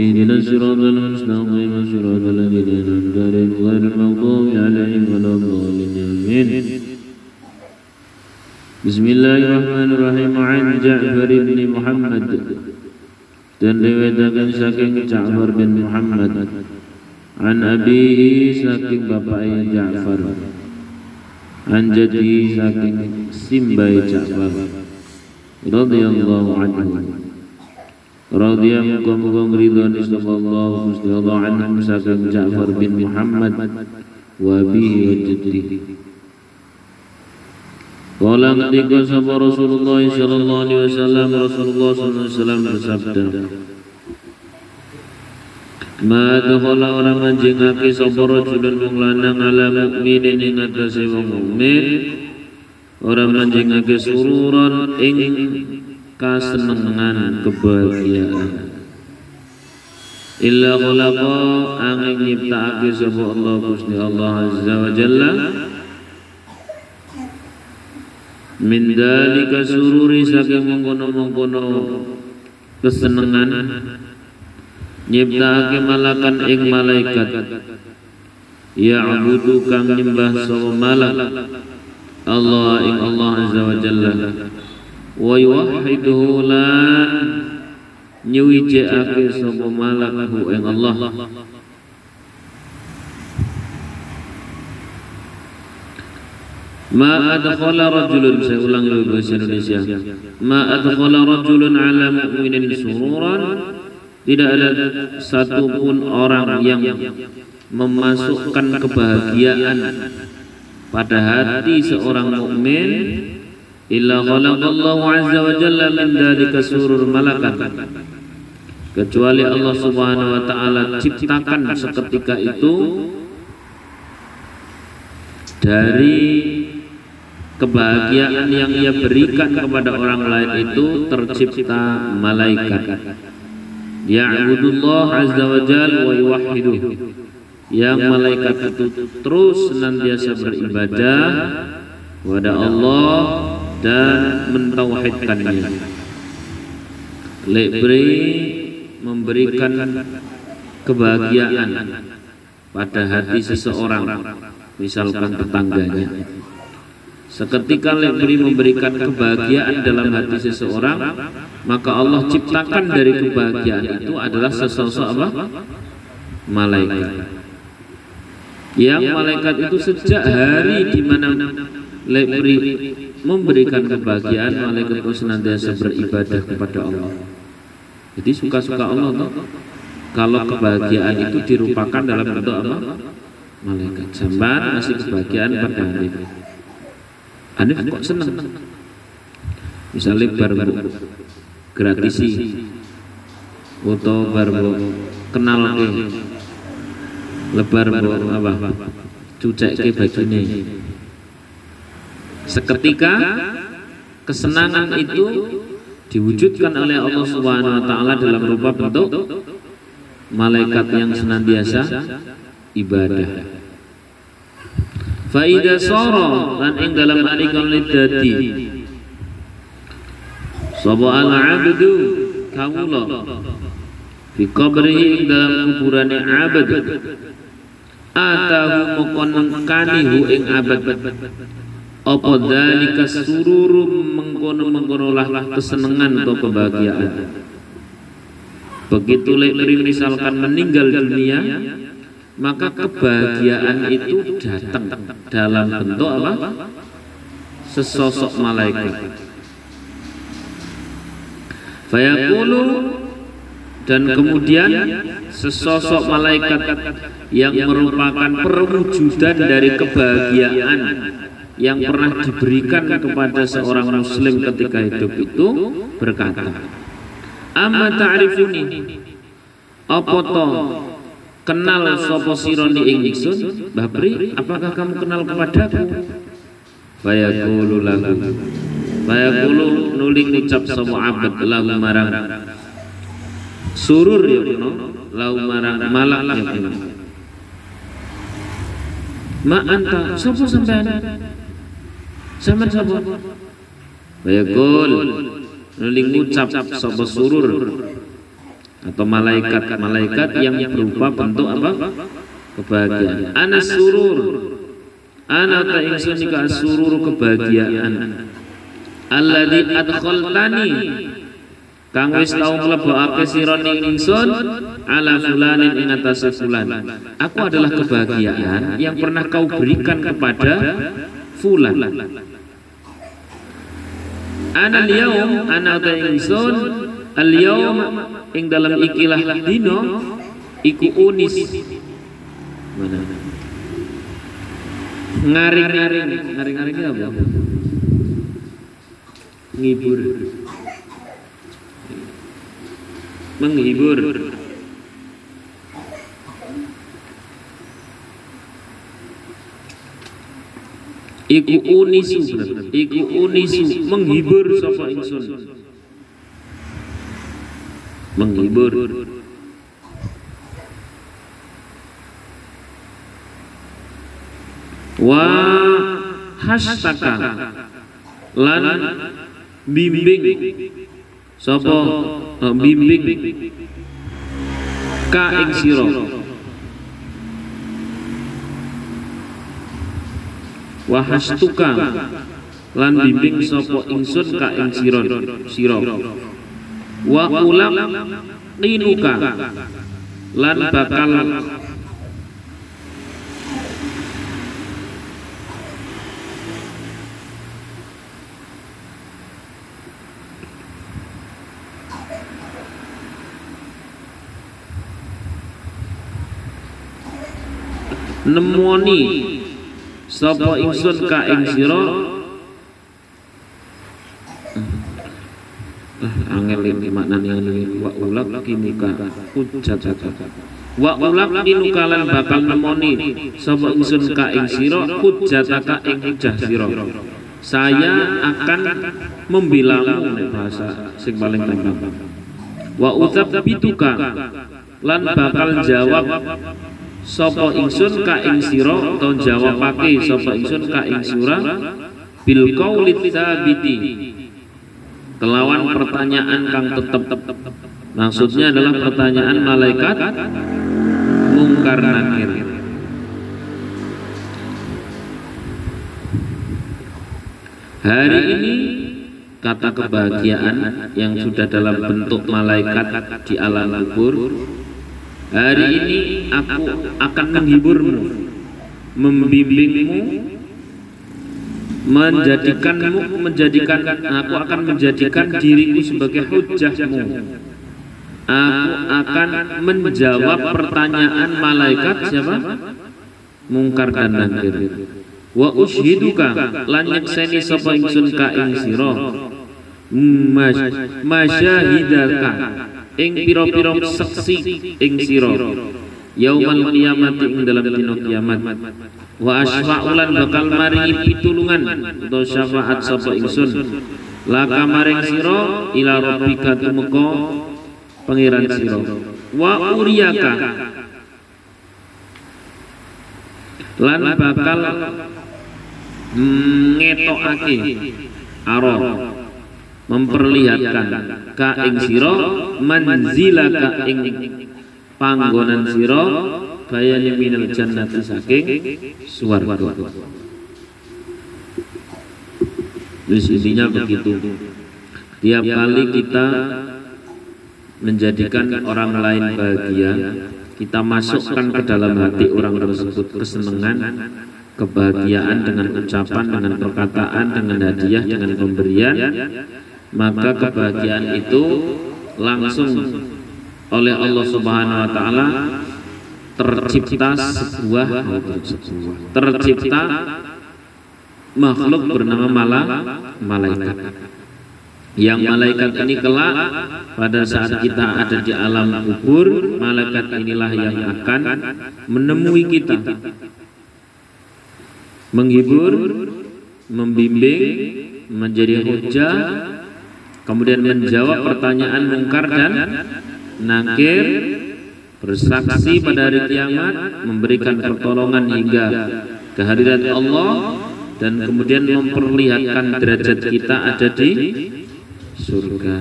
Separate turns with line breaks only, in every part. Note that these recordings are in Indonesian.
اهدنا الصراط المستقيم صراط الذين أنعمت عليهم غير المغضوب عليهم ولا الضالين آمين. بسم الله الرحمن الرحيم عن جعفر بن محمد. dan riwayatkan saking Ja'far bin Muhammad an abihi saking bapaknya Ja'far an jadi saking simbai Ja'far radhiyallahu anhu. Radhiyallahu muga-muga ridhani sallallahu Gusti Allah anhum saking Ja'far bin Muhammad wa bihi wa jaddihi Kala ketika sapa Rasulullah sallallahu alaihi wasallam Rasulullah sallallahu alaihi wasallam bersabda Ma dakhala orang manjingake sapa rajulun wong lanang ala mukminin ing atase wong mukmin. Orang manjingake sururan ing kasenengan kebahagiaan. Illa khalaqa angin nyiptakake sapa Allah Gusti Allah azza wa jalla. Min dalika sururi saking mengkono-mengkono kesenengan nyiptake malakan ing malaikat. Ya'budu kang nyembah sapa malak. Allah ing Allah azza wa jalla. Wa yuwahhiduhu lan nyuwijake sapa malak hu ing Allah. Ma adkhala rajulun saya ulang dulu bahasa Indonesia. Ma adkhala rajulun ala mu'minin sururan tidak ada satupun orang yang memasukkan kebahagiaan pada hati seorang mukmin illa khalaqallahu azza wa jalla min dzalika surur malakan kecuali Allah Subhanahu wa taala ciptakan seketika itu dari kebahagiaan yang ia berikan kepada orang lain itu tercipta malaikat ya'budullah azza wa jal wa yuwahhiduh yang malaikat itu terus senantiasa beribadah kepada Allah dan mentauhidkannya. lebri memberikan kebahagiaan pada hati seseorang misalkan tetangganya Seketika lebri memberikan kebahagiaan dalam hati seseorang, maka Allah ciptakan dari kebahagiaan itu adalah sesosok apa? Malaikat. Yang malaikat itu sejak hari di mana lebri memberikan kebahagiaan, malaikat itu senantiasa beribadah kepada Allah. Jadi suka-suka Allah tuh. Kalau kebahagiaan itu dirupakan dalam bentuk apa? Malaikat. Zaman masih kebahagiaan pada hari itu. Hanif kok seneng? Misalnya baru gratisi. Atau baru kenal ke lebar apa? Cucek ke bajunya seketika kesenangan itu diwujudkan oleh Allah Subhanahu wa taala dalam rupa bentuk malaikat yang senantiasa ibadah Faida soro lan ing dalam alikon lidati Sobo al abdu kawula. Fi qabrihi ing dalam kuburane abad. Atahu mukon kanihu ing abad. Apa dalika sururu mengkono-mengkono lah kesenangan atau kebahagiaan? Begitu lekri misalkan meninggal dunia maka kebahagiaan itu datang dalam bentuk apa? Sesosok malaikat. Fayaqulu dan kemudian sesosok malaikat yang merupakan perwujudan dari kebahagiaan yang pernah diberikan kepada seorang muslim ketika hidup itu berkata Amma ta'rifuni? apa toh kenal sapa sira ni ing ingsun? Babri apakah kamu kenal kepadaku? Fayaqulu lahu Fayaqulu nuling ucap sapa abad lahu marang. Surur ya no lahu marang malak ya no Ma anta sapa sampean? Sama sapa? Bayakul Nuli ngucap sapa surur atau malaikat-malaikat yang berupa bentuk apa? Kebahagiaan. Ana surur. Ana ta ingsun ika surur kebahagiaan. Alladzi adkhaltani kang wis tau mlebokake sira ning ingsun ala fulanin ing atase fulan. Aku adalah kebahagiaan yang pernah kau berikan kepada fulan. Ana liyaum ana ta ingsun al yaum ing dalam ikilah dino iku unis. Mana? Ngaring-ngaring. Ngaring-ngaring apa? Ngibur. Menghibur. Iku unisu iku unisu menghibur sapa ingsun menghibur. Wa hastaka lan bimbing. Sapa uh, bimbing. Ka ing sira. Wa hastuka lan bimbing sapa ingsun ka ing sira. Sira wa ulam qinuka lan bakal nemoni sapa ingsun ka ing sira maknane ngene wa ulak kimuka hujjat wa ulak kimuka lan bakal nemoni sapa ingsun ka ing sira hujjataka ing hujjah sira saya akan membilamu nek bahasa sing paling gampang wa utsabituka lan bakal jawab sapa ingsun ka ing sira utawa jawabake sapa ingsun ka ing sira bil qauli kelawan pertanyaan kang tetep. Maksudnya adalah pertanyaan malaikat mungkar nakir hari ini kata kebahagiaan yang sudah dalam bentuk malaikat di alam kubur. Hari ini aku akan menghiburmu membimbingmu menjadikanmu menjadikan aku akan menjadikan diriku sebagai hujahmu. Aku akan menjawab pertanyaan malaikat siapa? Mungkar dan nakir wa ushiduka lan nyekseni sapa ingsun ka ing sira? Masyahidaka ing pira-pira saksi ing sira yaumal qiyamati ing dalam dina kiamat. Wa asfa'ulan bakal maringi pitulungan atau syafaat sapa ingsun. Laka maring sira ila rabbika tumeka pangeran sira. Wa uriyaka lan bakal ngetokake aro memperlihatkan ka ing sira manzilaka ing panggonan sira bayani minal jannati saking swarga. Terus intinya begitu. Tiap kali kita menjadikan orang lain bahagia Kita masukkan ke dalam hati orang tersebut kesenangan Kebahagiaan dengan ucapan, dengan perkataan, dengan hadiah, dengan pemberian Maka kebahagiaan itu langsung oleh Allah Subhanahu wa taala tercipta sebuah tercipta makhluk bernama mala, malaikat. Yang malaikat ini kelak pada saat kita ada di alam kubur malaikat inilah yang akan menemui kita. Menghibur membimbing menjadi hujah kemudian menjawab pertanyaan mungkar dan nakir bersaksi pada hari kiamat memberikan pertolongan hingga kehadiran Allah dan kemudian memperlihatkan derajat kita ada di surga.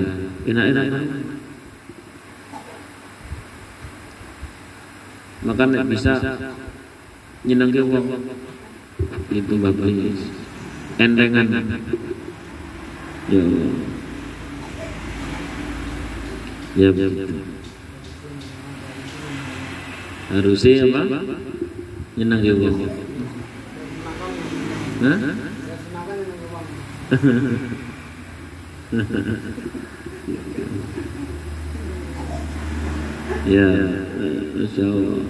Enak-enak. Maka nek bisa nyenengke itu bapak endengan. Ya Allah. Ya, ya, ya. Harusnya apa? Nyenengke wong. Hah? ya, Masya Allah.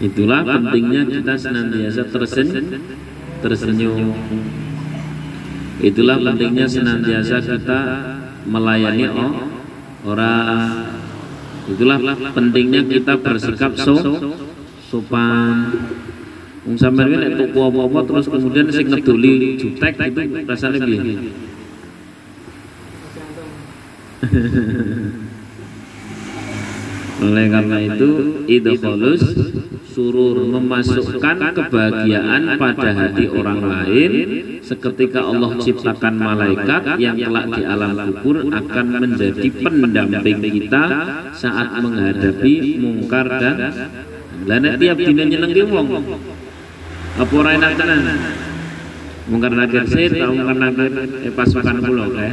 Itulah pentingnya kita senantiasa tersenyum, tersenyum. Itulah pentingnya senantiasa kita melayani orang. Itulah pentingnya kita bersikap so, sopan. Wong sampean kuwi nek tuku apa-apa terus kemudian sing ngeduli jutek itu rasane piye? Oleh karena itu idkhalus surur memasukkan kebahagiaan pada hati orang lain seketika Allah ciptakan malaikat yang kelak di alam kubur akan menjadi pendamping kita saat menghadapi mungkar dan lan tiap dina nyenengke wong apa ora enak tenan? Mungkar nakir tau mungkar nakir eh, pasukan kula kae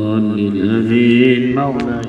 آمين
مولاي